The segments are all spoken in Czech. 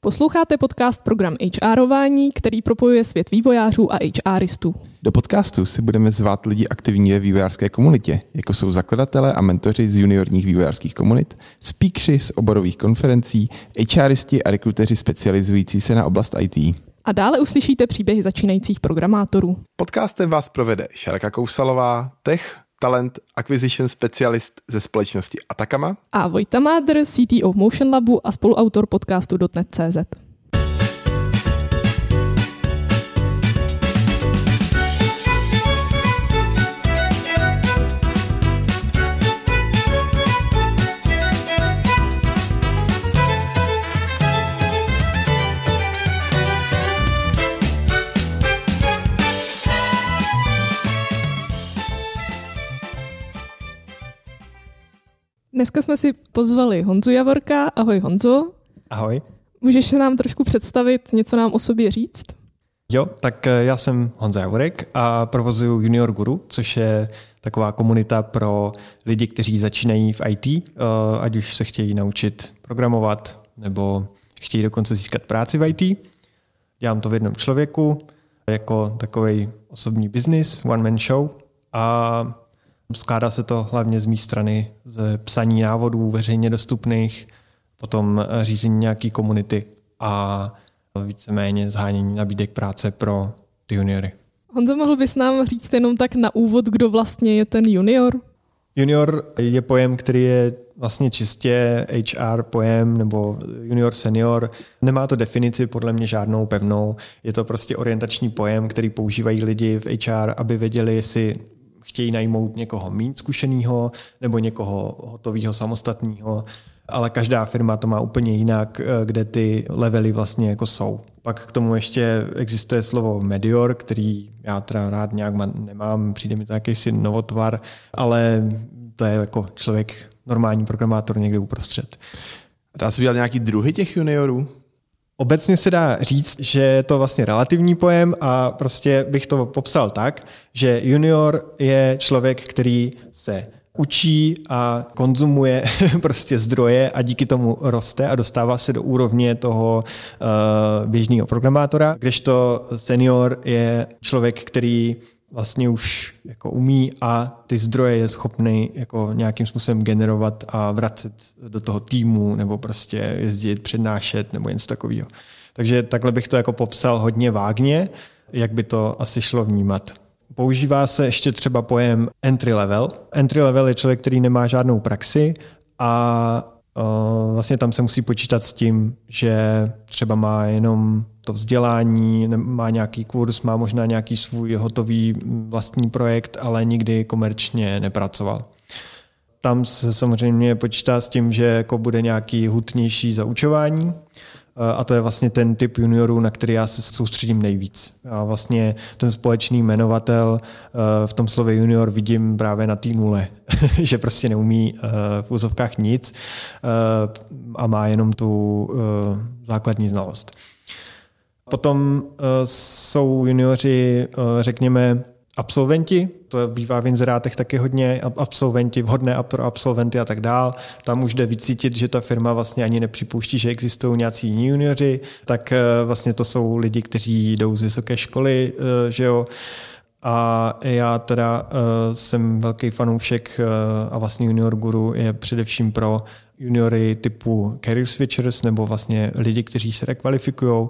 Posloucháte podcast program HRování, který propojuje svět vývojářů a HRistů. Do podcastu si budeme zvát lidi aktivní ve vývojářské komunitě, jako jsou zakladatelé a mentoři z juniorních vývojářských komunit, speakři z oborových konferencí, HRisti a rekruteři specializující se na oblast IT. A dále uslyšíte příběhy začínajících programátorů. Podcastem vás provede Šarka Kousalová, tech, talent acquisition specialist ze společnosti Atakama. A Vojta Mádr, CTO Motion Labu a spoluautor podcastu .NET.cz. Dneska jsme si pozvali Honzu Javorka. Ahoj Honzo. Ahoj. Můžeš se nám trošku představit, něco nám o sobě říct? Jo, tak eh, já jsem Honza Javorek a provozuju Junior Guru, což je taková komunita pro lidi, kteří začínají v IT, eh, ať už se chtějí naučit programovat nebo chtějí dokonce získat práci v IT. Dělám to v jednom člověku jako takový osobní biznis, one man show a Skládá se to hlavně z mé strany z psaní návodů veřejně dostupných, potom řízení nějaký komunity a víceméně zhánění nabídek práce pro juniory. Honzo, mohl bys nám říct jenom tak na úvod, kdo vlastně je ten junior? Junior je pojem, který je vlastně čistě HR pojem nebo junior senior. Nemá to definici podle mě žádnou pevnou. Je to prostě orientační pojem, který používají lidi v HR, aby věděli, jestli chtějí najmout někoho méně zkušeného nebo někoho hotového samostatného, ale každá firma to má úplně jinak, eh, kde ty levely vlastně jako jsou. Pak k tomu ještě existuje slovo medior, který já teda rád nějak nemám, přijde mi to jakýsi novotvar, ale to je jako člověk, normální programátor někde uprostřed. Dá se udělat nějaký druhy těch juniorů? Obecně se dá říct, že je to vlastně relativní pojem a prostě bych to popsal tak, že junior je člověk, který se učí a konzumuje prostě zdroje a díky tomu roste a dostává se do úrovně toho uh, běžného programátora, kdežto senior je člověk, který vlastně už jako umí a ty zdroje je schopný jako nějakým způsobem generovat a vracet do toho týmu nebo prostě jezdit, přednášet nebo něco takového. Takže takhle bych to jako popsal hodně vágně, jak by to asi šlo vnímat. Používá se ještě třeba pojem entry level. Entry level je člověk, který nemá žádnou praxi a vlastně tam se musí počítat s tím, že třeba má jenom to vzdělání, má nějaký kurz, má možná nějaký svůj hotový vlastní projekt, ale nikdy komerčně nepracoval. Tam se samozřejmě počítá s tím, že jako bude nějaký hutnější zaučování, a to je vlastně ten typ juniorů, na který já se soustředím nejvíc. A vlastně ten společný jmenovatel eh, v tom slově junior vidím právě na té nule, že prostě neumí eh, v úzovkách nic eh, a má jenom tu základní znalost. Potom jsou junioři, řekněme, absolventi, to bývá v inzerátech taky hodně, absolventi, vhodné pro absolventy a tak dál. Tam už jde vycítit, že ta firma vlastně ani nepřipouští, že existují nějací jiní junioři, tak eh, vlastně to jsou lidi, kteří jdou z vysoké školy, eh, že jo, a já teda uh, jsem velký fanoušek a vlastně Junior Guru je především pro juniory typu career switchers nebo vlastně lidi, kteří se rekvalifikují. Uh,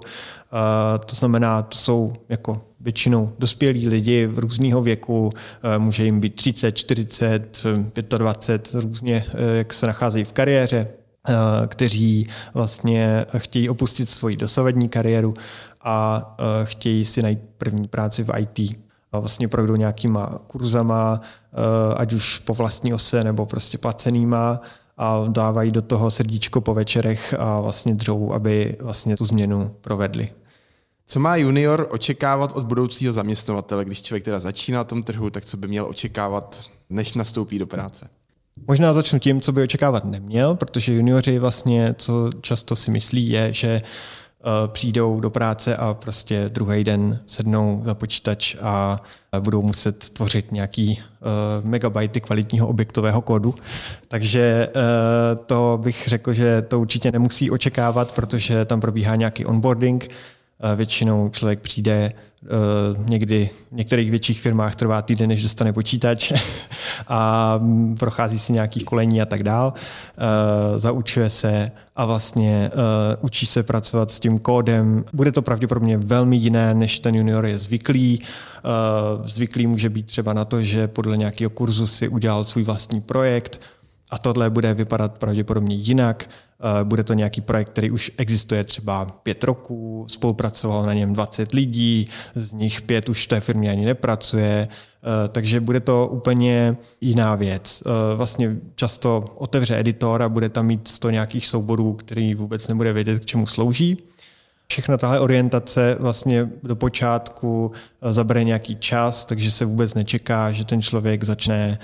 to znamená, to jsou jako většinou dospělí lidi v různého věku, uh, může jim být 30, 40, 25, různě, uh, jak se nacházejí v kariéře, kteří vlastně chtějí opustit svoji dosavadní kariéru a chtějí si najít první práci v IT a vlastně projdou nějakýma kurzama, ať už po vlastní ose nebo prostě placenýma a dávají do toho srdíčko po večerech a vlastně dřou, aby vlastně tu změnu provedli. Co má junior očekávat od budoucího zaměstnavatele, když člověk teda začíná na tom trhu, tak co by měl očekávat, než nastoupí do práce? Možná začnu tím, co by očekávat neměl, protože junioři vlastně, co často si myslí, je, že přijdou do práce a prostě druhý den sednou za počítač a budou muset tvořit nějaký megabajty kvalitního objektového kódu. Takže to bych řekl, že to určitě nemusí očekávat, protože tam probíhá nějaký onboarding, Většinou člověk přijde, eh, někdy v některých větších firmách trvá týden, než dostane počítač a prochází si nějaký kolení a tak dál. Eh, zaučuje se a vlastně eh, učí se pracovat s tím kódem. Bude to pravděpodobně velmi jiné, než ten junior je zvyklý. Zvyklý může být třeba na to, že podle nějakého kurzu si udělal svůj vlastní projekt, a tohle bude vypadat pravděpodobně jinak. Eh, bude to nějaký projekt, který už existuje třeba pět roků, spolupracovalo na něm 20 lidí, z nich pět už v té firmě ani nepracuje, eh, takže bude to úplně jiná věc. Eh, vlastně často otevře editor a bude tam mít 100 nějakých souborů, který vůbec nebude vědět, k čemu slouží. Všechna tahle orientace vlastně do počátku zabere nějaký čas, takže se vůbec nečeká, že ten člověk začne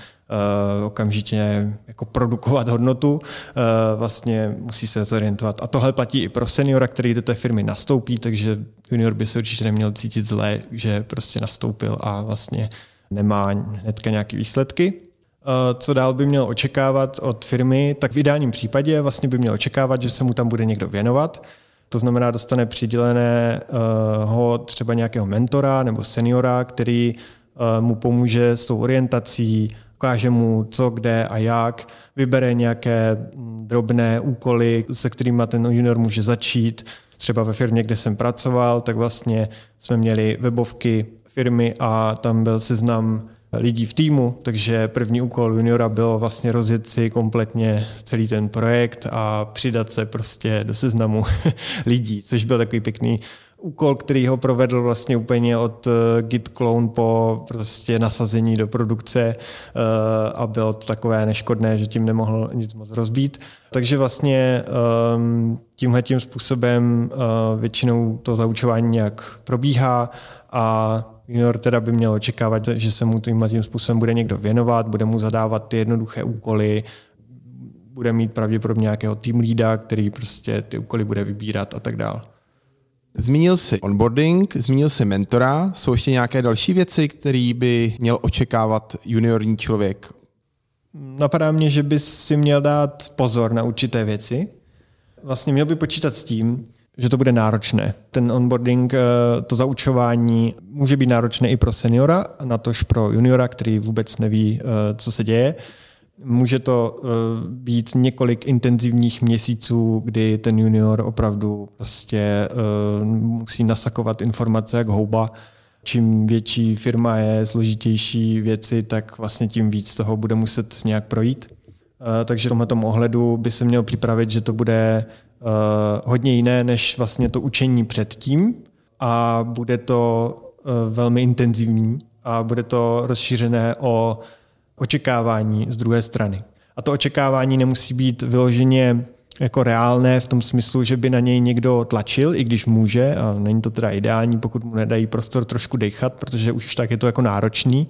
okamžitě jako produkovat hodnotu, uh, vlastně musí se zorientovat. A tohle platí i pro seniora, který do té firmy nastoupí, takže junior by se určitě neměl cítit zle, že prostě nastoupil a vlastně nemá hnedka nějaké výsledky. Uh, co dál by měl očekávat od firmy, tak v ideálním případě vlastně by měl očekávat, že se mu tam bude někdo věnovat. To znamená, dostane přiděleného třeba nějakého mentora nebo seniora, který mu pomůže s tou orientací, ukáže mu co, kde a jak, vybere nějaké drobné úkoly, se kterými ten junior může začít. Třeba ve firmě, kde jsem pracoval, tak vlastně jsme měli webovky firmy a tam byl seznam lidí v týmu, takže první úkol juniora bylo vlastně rozjet si kompletně celý ten projekt a přidat se prostě do seznamu lidí, což byl takový pěkný úkol, který ho provedl vlastně úplně od eh, Git clone po prostě nasazení do produkce eh, a bylo to takové neškodné, že tím nemohl nic moc rozbít. Takže vlastně ehm, tímhle tím způsobem eh, většinou to zaučování nějak probíhá a junior teda by měl očekávat, že se mu tímhle tím způsobem bude někdo věnovat, bude mu zadávat ty jednoduché úkoly, bude mít pravděpodobně nějakého team leada, který prostě ty úkoly bude vybírat a tak dále. Zmínil jsi onboarding, zmínil jsi mentora. Jsou ještě nějaké další věci, které by měl očekávat juniorní člověk? Napadá mě, že by si měl dát pozor na určité věci. Vlastně měl by počítat s tím, že to bude náročné. Ten onboarding, eh, to zaučování může být náročné i pro seniora, natož pro juniora, který vůbec neví, eh, co se děje. Může to uh, být několik intenzivních měsíců, kdy ten junior opravdu prostě uh, musí nasakovat informace jak houba. Čím větší firma je, složitější věci, tak vlastně tím víc toho bude muset nějak projít. Uh, takže v tomto ohledu by se měl připravit, že to bude hodně jiné než vlastně to učení předtím a bude to velmi intenzivní a bude to rozšířené o očekávání z druhé strany. A to očekávání nemusí být vyloženě jako reálné v tom smyslu, že by na něj někdo tlačil, i když může, a není to teda ideální, pokud mu nedají prostor trošku dechat, protože už tak je to jako náročný,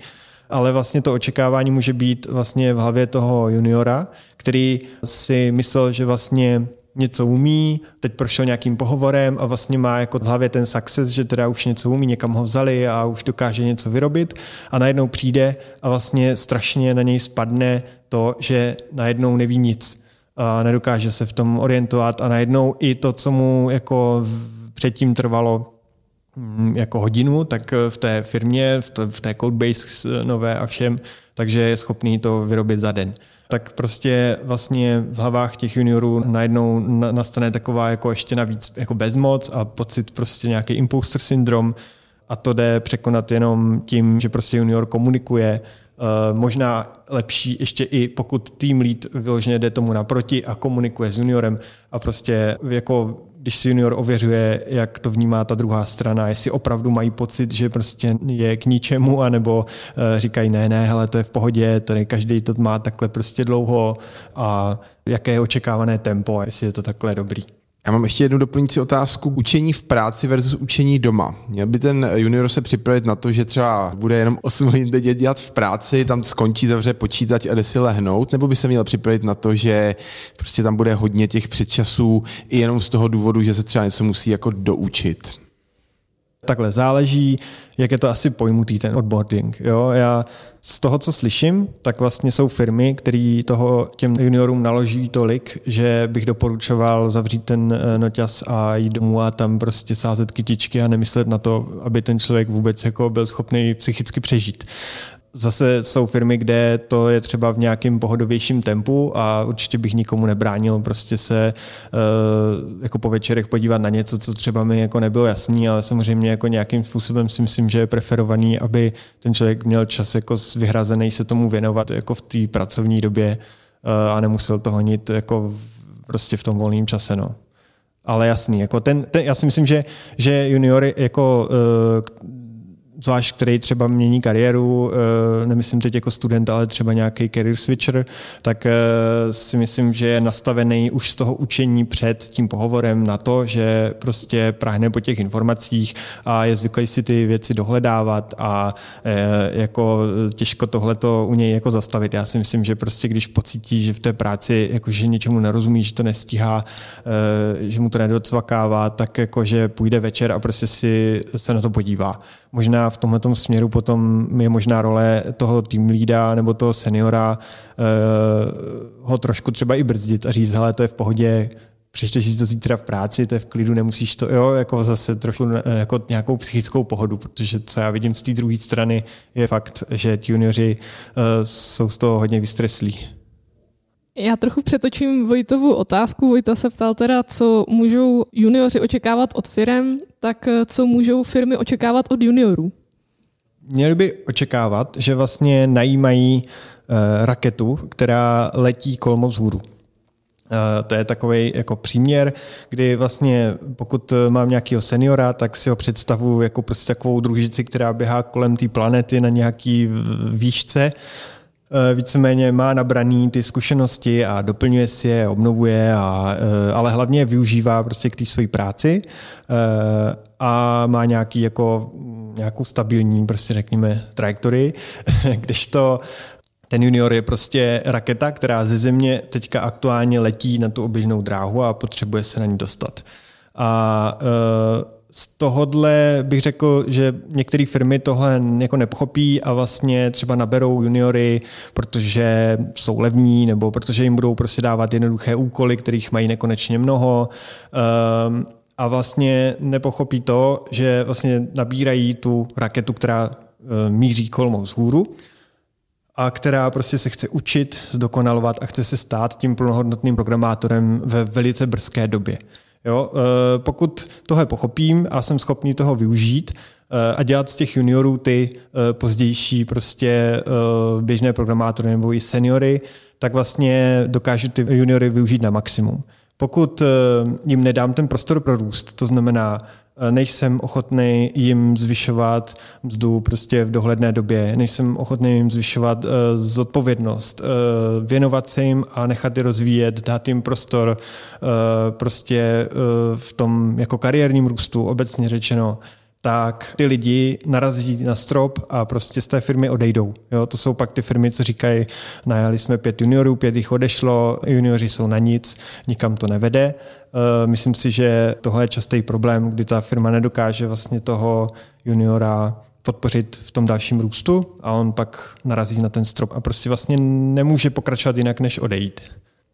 ale vlastně to očekávání může být vlastně v hlavě toho juniora, který si myslel, že vlastně něco umí, teď prošel nějakým pohovorem a vlastně má jako v hlavě ten success, že teda už něco umí, někam ho vzali a už dokáže něco vyrobit. A najednou přijde a vlastně strašně na něj spadne to, že najednou neví nic a nedokáže se v tom orientovat. A najednou i to, co mu jako předtím trvalo mm, jako hodinu, tak v té firmě, v té codebase nové a všem, takže je schopný to vyrobit za den tak prostě vlastně v hlavách těch juniorů najednou nastane taková jako ještě navíc jako bezmoc a pocit prostě nějaký imposter syndrom a to jde překonat jenom tím, že prostě junior komunikuje, Uh, možná lepší ještě i pokud tým lead vyloženě jde tomu naproti a komunikuje s juniorem a prostě jako když si junior ověřuje, jak to vnímá ta druhá strana, jestli opravdu mají pocit, že prostě je k ničemu, anebo eh, říkají ne, ne, hele, to je v pohodě, tady každý to má takhle prostě dlouho a jaké je očekávané tempo a jestli je to takhle dobrý. Já mám ještě jednu doplňující otázku. Učení v práci versus učení doma. Měl by ten junior se připravit na to, že třeba bude jenom 8 hodin dělat v práci, tam skončí, zavře počítač a jde si lehnout, nebo by se měl připravit na to, že prostě tam bude hodně těch předčasů i jenom z toho důvodu, že se třeba něco musí jako doučit? Takhle záleží, jak je to asi pojmutý ten onboarding. Jo? Já z toho, co slyším, tak vlastně jsou firmy, které toho těm juniorům naloží tolik, že bych doporučoval zavřít ten eh, noťas a jít domů a tam prostě sázet kytičky a nemyslet na to, aby ten člověk vůbec jako byl schopný psychicky přežít. Zase jsou firmy, kde to je třeba v nějakém pohodovějším tempu a určitě bych nikomu nebránil prostě se uh, jako po večerech podívat na něco, co třeba mi jako nebylo jasný, ale samozřejmě jako nějakým způsobem si myslím, že je preferovaný, aby ten člověk měl čas jako vyhrazený se tomu věnovat jako v té pracovní době uh, a nemusel to honit jako prostě v tom volném čase. No. Ale jasný, jako ten, ten, já si myslím, že, že juniory jako uh, zvlášť který třeba mění kariéru, eh, nemyslím teď jako student, ale třeba nějaký career switcher, tak eh, si myslím, že je nastavený už z toho učení před tím pohovorem na to, že prostě prahne po těch informacích a je zvyklý si ty věci dohledávat a eh, jako těžko tohleto u něj jako zastavit. Já si myslím, že prostě když pocítí, že v té práci jakože něčemu nerozumí, že to nestíhá, že mu to nedocvakává, tak jakože půjde večer a prostě si se na to podívá možná v tomhle směru potom je možná role toho tým lída nebo toho seniora uh, ho trošku třeba i brzdit a říct, hele, to je v pohodě, přečteš si to zítra v práci, to je v klidu, nemusíš to, jo, jako zase trošku eh, jako nějakou psychickou pohodu, protože co já vidím z té druhé strany je fakt, že ti junioři uh, jsou z toho hodně vystreslí. Já trochu přetočím Vojtovu otázku. Vojta se ptal teda, co můžou junioři očekávat od firm, tak eh, co můžou firmy očekávat od juniorů? Měli by očekávat, že vlastně najímají uh, raketu, která letí kolmo vzhůru. Uh, to je takový jako příměr, kdy vlastně pokud mám nějakého seniora, tak si ho představuji jako prostě takovou družici, která běhá kolem té planety na nějaký výšce Eh, víceméně má nabraný ty zkušenosti a doplňuje si je, obnovuje, a, eh, ale hlavně je využívá prostě k té své práci eh, a má nějaký jako, nějakou stabilní, prostě řekněme, trajektorii, to ten junior je prostě raketa, která ze země teďka aktuálně letí na tu oběžnou dráhu a potřebuje se na ní dostat. A z tohohle bych řekl, že některé firmy tohle jako nepochopí a vlastně třeba naberou juniory, protože jsou levní nebo protože jim budou prostě dávat jednoduché úkoly, kterých mají nekonečně mnoho. Um, a vlastně nepochopí to, že vlastně nabírají tu raketu, která uh, míří kolmou vzhůru a která prostě se chce učit, zdokonalovat a chce se stát tím plnohodnotným programátorem ve velice brzké době. Jo? Eh, pokud tohle pochopím a jsem schopný toho využít eh, a dělat z těch juniorů ty eh, pozdější prostě běžné programátory nebo i seniory, tak vlastně dokážu ty juniory využít na maximum. Pokud jim nedám ten prostor pro růst, to znamená nejsem ochotný jim zvyšovat mzdu prostě v dohledné době, nejsem ochotný jim zvyšovat uh, zodpovědnost, uh, věnovat se jim a nechat je rozvíjet, dát jim prostor uh, prostě uh, v tom jako kariérním růstu, obecně řečeno, tak ty lidi narazí na strop a prostě z té firmy odejdou. Jo, to jsou pak ty firmy, co říkají, najali jsme pět juniorů, pět jich odešlo, junioři jsou na nic, nikam to nevede. Eh, myslím si, že tohle je častý problém, kdy ta firma nedokáže vlastně toho juniora podpořit v tom dalším růstu a on pak narazí na ten strop a prostě vlastně nemůže pokračovat jinak, než odejít.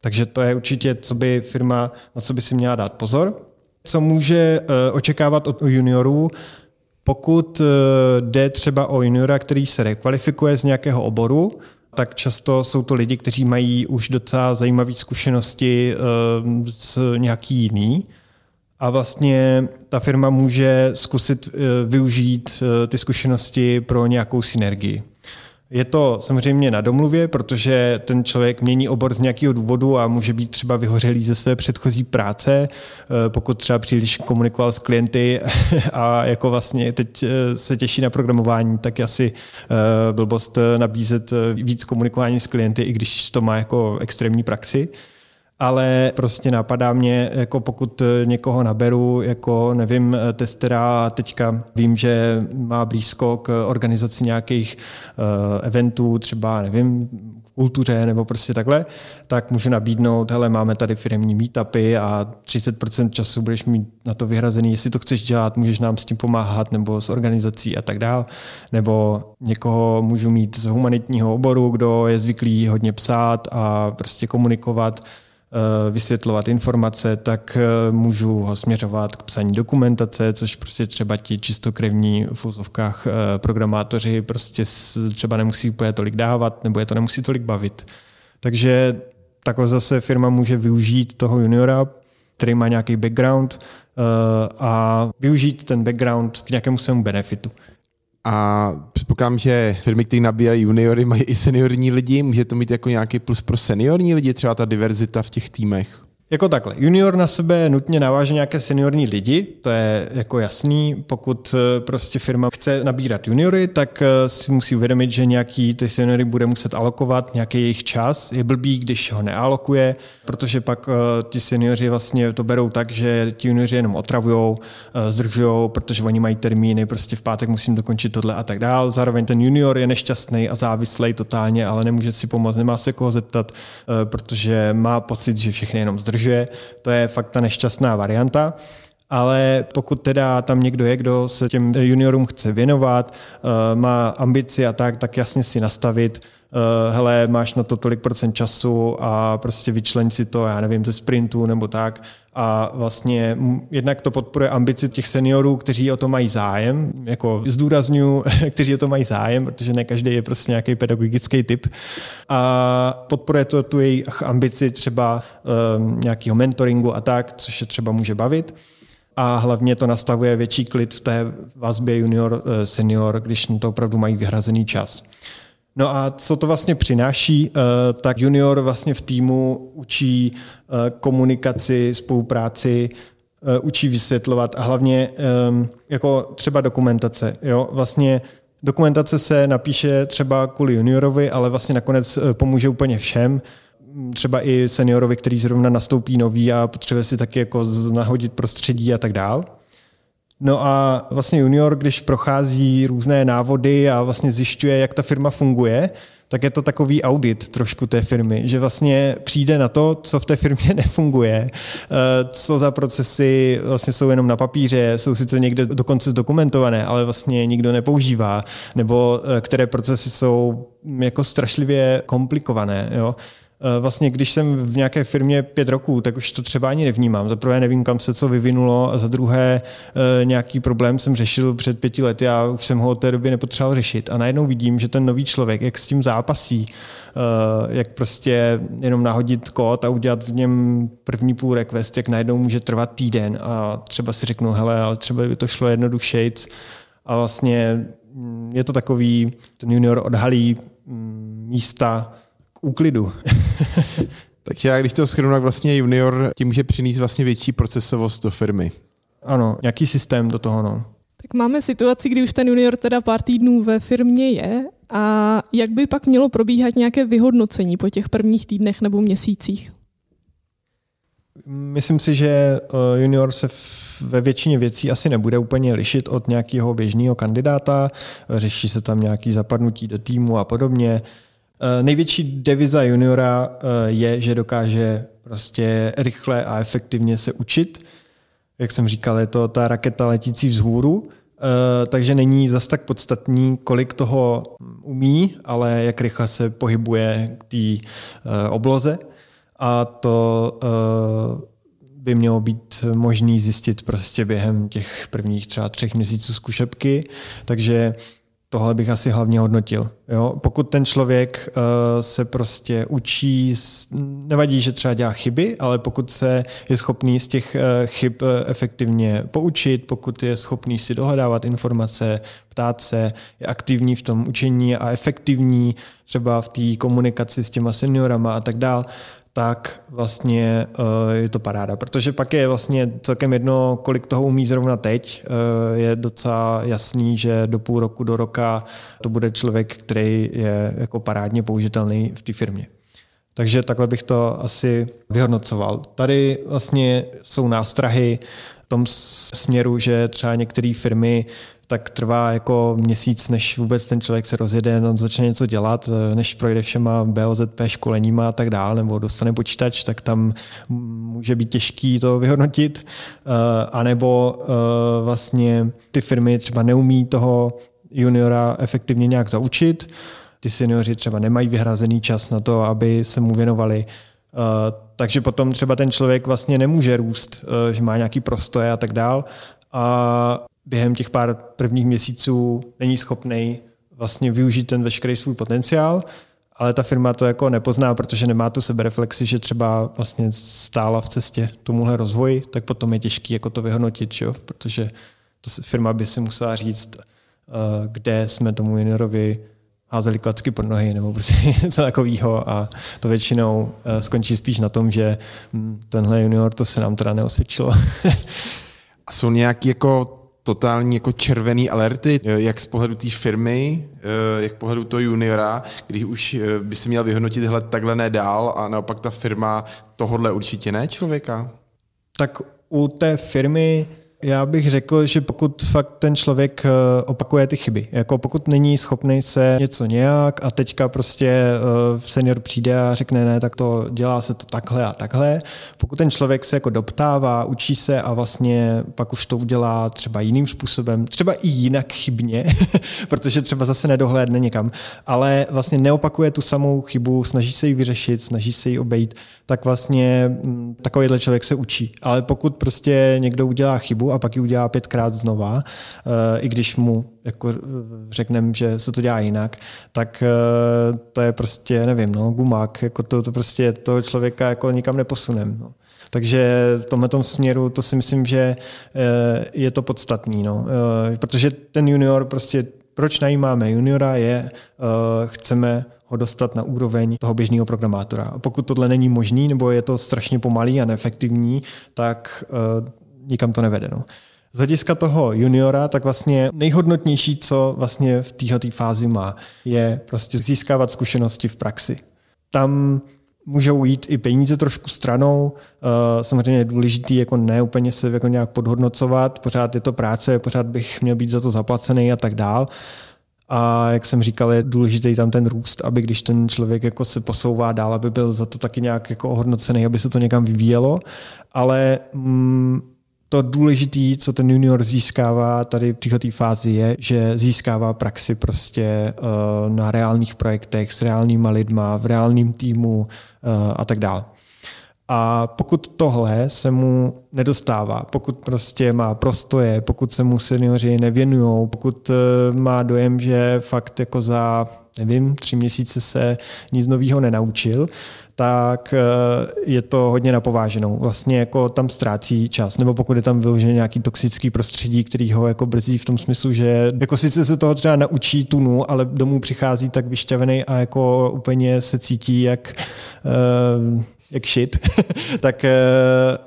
Takže to je určitě, co by firma, na co by si měla dát pozor. Co může eh, očekávat od juniorů, pokud eh, jde třeba o juniora, který se rekvalifikuje z nějakého oboru, tak často jsou to lidi, kteří mají už docela zajímavé zkušenosti z eh, nějaký jiný. A vlastně ta firma může zkusit eh, využít ty zkušenosti pro nějakou synergii. Je to samozřejmě na domluvě, protože ten člověk mění obor z nějakého důvodu a může být třeba vyhořelý ze své předchozí práce, eh, pokud třeba příliš komunikoval s klienty a jako vlastně teď eh, se těší na programování, tak je asi eh, blbost nabízet víc komunikování s klienty, i když to má jako extrémní praxi ale prostě napadá mě, jako pokud někoho naberu, jako nevím, testera a teďka vím, že má blízko k organizaci nějakých uh, eventů, třeba nevím, kultuře nebo prostě takhle, tak můžu nabídnout, hele, máme tady firmní meetupy a 30% času budeš mít na to vyhrazený, jestli to chceš dělat, můžeš nám s tím pomáhat nebo s organizací a tak dál. Nebo někoho můžu mít z humanitního oboru, kdo je zvyklý hodně psát a prostě komunikovat Eh, vysvětlovat informace, tak eh, můžu ho směřovat k psaní dokumentace, což prostě třeba ti čistokrevní v úzovkách eh, programátoři prostě třeba nemusí úplně tolik dávat, nebo je to nemusí tolik bavit. Takže takhle zase firma může využít toho juniora, který má nějaký background a využít ten background k nějakému svému benefitu. A předpokládám, že firmy, které nabírají juniory, mají i seniorní lidi. Může to mít jako nějaký plus pro seniorní lidi, třeba ta diverzita v těch týmech? Jako takhle. Junior na sebe nutně naváže nějaké seniorní lidi, to je jako jasný. Pokud eh, prostě firma chce nabírat juniory, tak eh, si musí uvědomit, že nějaký ty seniory bude muset alokovat nějaký jejich čas. Je blbý, když ho nealokuje, protože pak eh, ti seniori vlastně to berou tak, že ti junioři jenom otravujou, zdržujou, protože oni mají termíny, prostě v pátek musím dokončit tohle a tak dál. Zároveň ten junior je nešťastný a závislý totálně, ale nemůže si pomoct, nemá se koho zeptat, protože má pocit, že všechny jenom zdržují udržuje, to je fakt ta nešťastná varianta. Ale pokud teda tam někdo je, kdo se těm juniorům chce věnovat, eh, má ambici a tak, tak jasně si nastavit, uh, hele, máš na to tolik procent času a prostě vyčleň si to, já nevím, ze sprintu nebo tak. A vlastně jednak to podporuje ambici těch seniorů, kteří o to mají zájem, jako zdůraznuju, kteří o to mají zájem, protože ne každý je prostě nějaký pedagogický typ. A podporuje to tu jejich ambici třeba um, nějakého mentoringu a tak, což je třeba může bavit a hlavně to nastavuje větší klid v té vazbě junior-senior, když na to opravdu mají vyhrazený čas. No a co to vlastně přináší? Eh, tak junior vlastně v týmu učí eh, komunikaci, spolupráci, eh, učí vysvětlovat a hlavně ehm, jako třeba dokumentace. Jo? Vlastně dokumentace se napíše třeba kvůli juniorovi, ale vlastně nakonec pomůže úplně všem třeba i seniorovi, který zrovna nastoupí nový a potřebuje si taky jako nahodit prostředí a tak dál. No a vlastně junior, když prochází různé návody a vlastně zjišťuje, jak ta firma funguje, tak je to takový audit trošku té firmy, že vlastně přijde na to, co v té firmě nefunguje, eh, co za procesy vlastně jsou jenom na papíře, jsou sice někde dokonce zdokumentované, ale vlastně nikdo nepoužívá, nebo eh, které procesy jsou jako strašlivě komplikované. Jo? Eh, vlastně, když jsem v nějaké firmě pět roků, tak už to třeba ani nevnímám. Za prvé nevím, kam se co vyvinulo a za druhé eh, nějaký problém jsem řešil před pěti lety a už jsem ho od té doby nepotřeboval řešit. A najednou vidím, že ten nový člověk, jak s tím zápasí, eh, jak prostě jenom nahodit kód a udělat v něm první půl request, jak najednou může trvat týden a třeba si řeknu, hele, ale třeba by to šlo jednodušejc a vlastně mm, je to takový, ten junior odhalí mm, místa, úklidu. Takže já když to schrnu, tak vlastně junior tím může přinést vlastně větší procesovost do firmy. Ano, nějaký systém do toho, no. Tak máme situaci, kdy už ten junior teda pár týdnů ve firmě je a jak by pak mělo probíhat nějaké vyhodnocení po těch prvních týdnech nebo měsících? Myslím si, že eh, junior se ve většině věcí asi nebude úplně lišit od nějakého běžného kandidáta. Řeší se tam nějaký zapadnutí do týmu a podobně. Eh, největší deviza juniora eh, je, že dokáže prostě rychle a efektivně se učit. Jak jsem říkal, je to ta raketa letící vzhůru, eh, takže není zas tak podstatný, kolik toho umí, ale jak rychle se pohybuje k té obloze. A to by mělo být možný zjistit prostě během těch prvních třeba třech měsíců zkušebky. Takže tohle bych asi hlavně hodnotil. Jo? Pokud ten člověk uh, se prostě učí, nevadí, že třeba dělá chyby, ale pokud se je schopný z těch uh, chyb uh, efektivně poučit, pokud je schopný si dohledávat informace, ptát se, je aktivní v tom učení a efektivní třeba v té komunikaci s těma seniorama a tak dál, tak vlastně uh, je to paráda. Protože pak je vlastně celkem jedno, kolik toho umí zrovna teď. Uh, je docela jasný, že do půl roku, do roka to bude člověk, který je jako parádně použitelný v té firmě. Takže takhle bych to asi vyhodnocoval. Tady vlastně jsou nástrahy v tom směru, že třeba některé firmy tak trvá jako měsíc, než vůbec ten člověk se rozjede, no, začne něco dělat, než projde všema BOZP školeníma a tak dále, nebo dostane počítač, tak tam může být těžký to vyhodnotit. Uh, anebo uh, vlastně ty firmy třeba neumí toho juniora efektivně nějak zaučit, ty seniori třeba nemají vyhrazený čas na to, aby se mu věnovali. Takže potom třeba ten člověk vlastně nemůže růst, že má nějaký prostoje a tak dál. A během těch pár prvních měsíců není schopný vlastně využít ten veškerý svůj potenciál, ale ta firma to jako nepozná, protože nemá tu sebereflexi, že třeba vlastně stála v cestě tomuhle rozvoji, tak potom je těžký jako to vyhodnotit, jo? protože to firma by si musela říct, uh, kde jsme tomu juniorovi házeli klacky pod nohy nebo prostě něco takového a to většinou eh, skončí spíš na tom, že hm, tenhle junior to se nám teda neosvědčilo. a jsou nějaký jako totální jako červený alerty, eh, jak z pohledu té firmy, eh, jak z pohledu toho juniora, když už by si měl vyhodnotit, hele, takhle ne dál a naopak ta firma tohodle určitě ne člověka? Tak u té firmy já bych řekl, že pokud fakt ten člověk eh, opakuje ty chyby, jako pokud není schopný se něco nějak a teďka prostě eh, senior přijde a řekne ne, tak to dělá se to takhle a takhle, pokud ten člověk se jako doptává, učí se a vlastně pak už to udělá třeba jiným způsobem, třeba i jinak chybně, protože třeba zase nedohlédne někam, ale vlastně neopakuje tu samou chybu, snaží se ji vyřešit, snaží se ji obejít, tak vlastně mm, takovýhle člověk se učí. Ale pokud prostě někdo udělá chybu a pak ji udělá pětkrát znova, eh, i když mu jako eh, řekneme, že se to dělá jinak, tak eh, to je prostě, nevím, no, gumák, jako to, to prostě toho člověka jako nikam neposunem. No. Takže v tomhle směru to si myslím, že je to podstatný, no. protože ten junior prostě, proč najímáme juniora je, chceme ho dostat na úroveň toho běžného programátora. A pokud tohle není možný, nebo je to strašně pomalý a neefektivní, tak nikam to nevede. No. Z hlediska toho juniora, tak vlastně nejhodnotnější, co vlastně v této fázi má, je prostě získávat zkušenosti v praxi. Tam můžou jít i peníze trošku stranou. Eh, samozřejmě je důležitý jako ne úplně se jako nějak podhodnocovat, pořád je to práce, pořád bych měl být za to zaplacený a tak dál. A jak jsem říkal, je důležitý tam ten růst, aby když ten člověk jako se posouvá dál, aby byl za to taky nějak jako ohodnocený, aby se to někam vyvíjelo. Ale mm, to důležité, co ten junior získává tady v této fázi, je, že získává praxi prostě uh, na reálných projektech s reálnýma lidma, v reálném týmu uh, a tak dále. A pokud tohle se mu nedostává, pokud prostě má prostoje, pokud se mu seniori nevěnují, pokud eh, má dojem, že fakt jako za, nevím, tři měsíce se nic nového nenaučil, tak eh, je to hodně napováženou. Vlastně jako tam ztrácí čas, nebo pokud je tam vyložený nějaký toxický prostředí, který ho jako brzí v tom smyslu, že jako sice se toho třeba naučí tunu, ale domů přichází tak vyšťavený a jako úplně se cítí jak uh, jak shit, tak eh,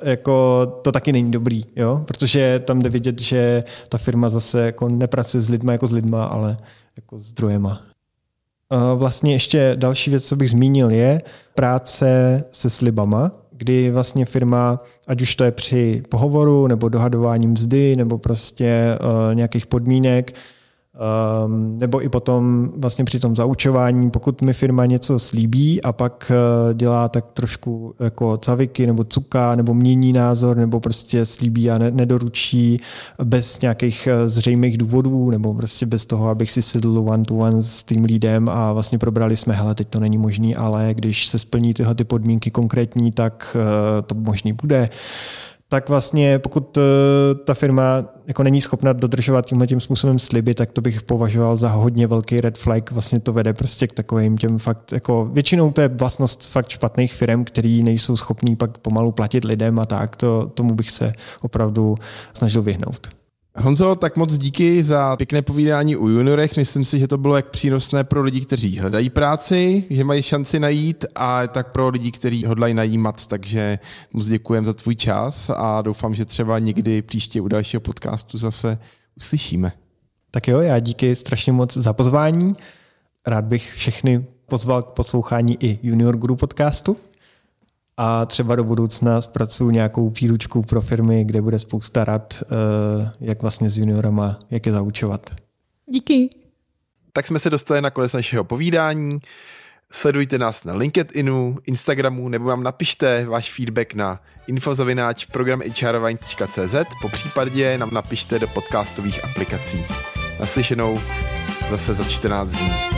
jako to taky není dobrý, jo? protože tam jde vidět, že ta firma zase jako nepracuje s lidma jako s lidma, ale jako s zdrojema. Vlastně ještě další věc, co bych zmínil, je práce se slibama, kdy vlastně firma, ať už to je při pohovoru nebo dohadování mzdy nebo prostě uh, nějakých podmínek, Um, nebo i potom vlastně při tom zaučování, pokud mi firma něco slíbí a pak uh, dělá tak trošku jako caviky nebo cuka nebo mění názor nebo prostě slíbí a ne, nedoručí bez nějakých uh, zřejmých důvodů nebo prostě bez toho, abych si sedl one to one s tím lídem a vlastně probrali jsme, hele, teď to není možný, ale když se splní tyhle ty podmínky konkrétní, tak uh, to možný bude tak vlastně pokud eh, ta firma jako není schopna dodržovat tímhle tím způsobem sliby, tak to bych považoval za hodně velký red flag. Vlastně to vede prostě k takovým těm fakt, jako většinou to je vlastnost fakt špatných firm, který nejsou schopní pak pomalu platit lidem a tak, to, tomu bych se opravdu snažil vyhnout. Honzo, tak moc díky za pěkné povídání u juniorech. Myslím si, že to bylo jak přínosné pro lidi, kteří hledají práci, že mají šanci najít a tak pro lidi, kteří hodlají najímat. Takže moc děkujem za tvůj čas a doufám, že třeba někdy příště u dalšího podcastu zase uslyšíme. Tak jo, já díky strašně moc za pozvání. Rád bych všechny pozval k poslouchání i Junior Guru podcastu a třeba do budoucna zpracuju nějakou příručku pro firmy, kde bude spousta rad, eh, jak vlastně s juniorama, jak je zaučovat. Díky. Tak jsme se dostali na konec našeho povídání. Sledujte nás na LinkedInu, Instagramu nebo vám napište váš feedback na infozavináč programhrvine.cz po případě nám napište do podcastových aplikací. Naslyšenou zase za 14 dní.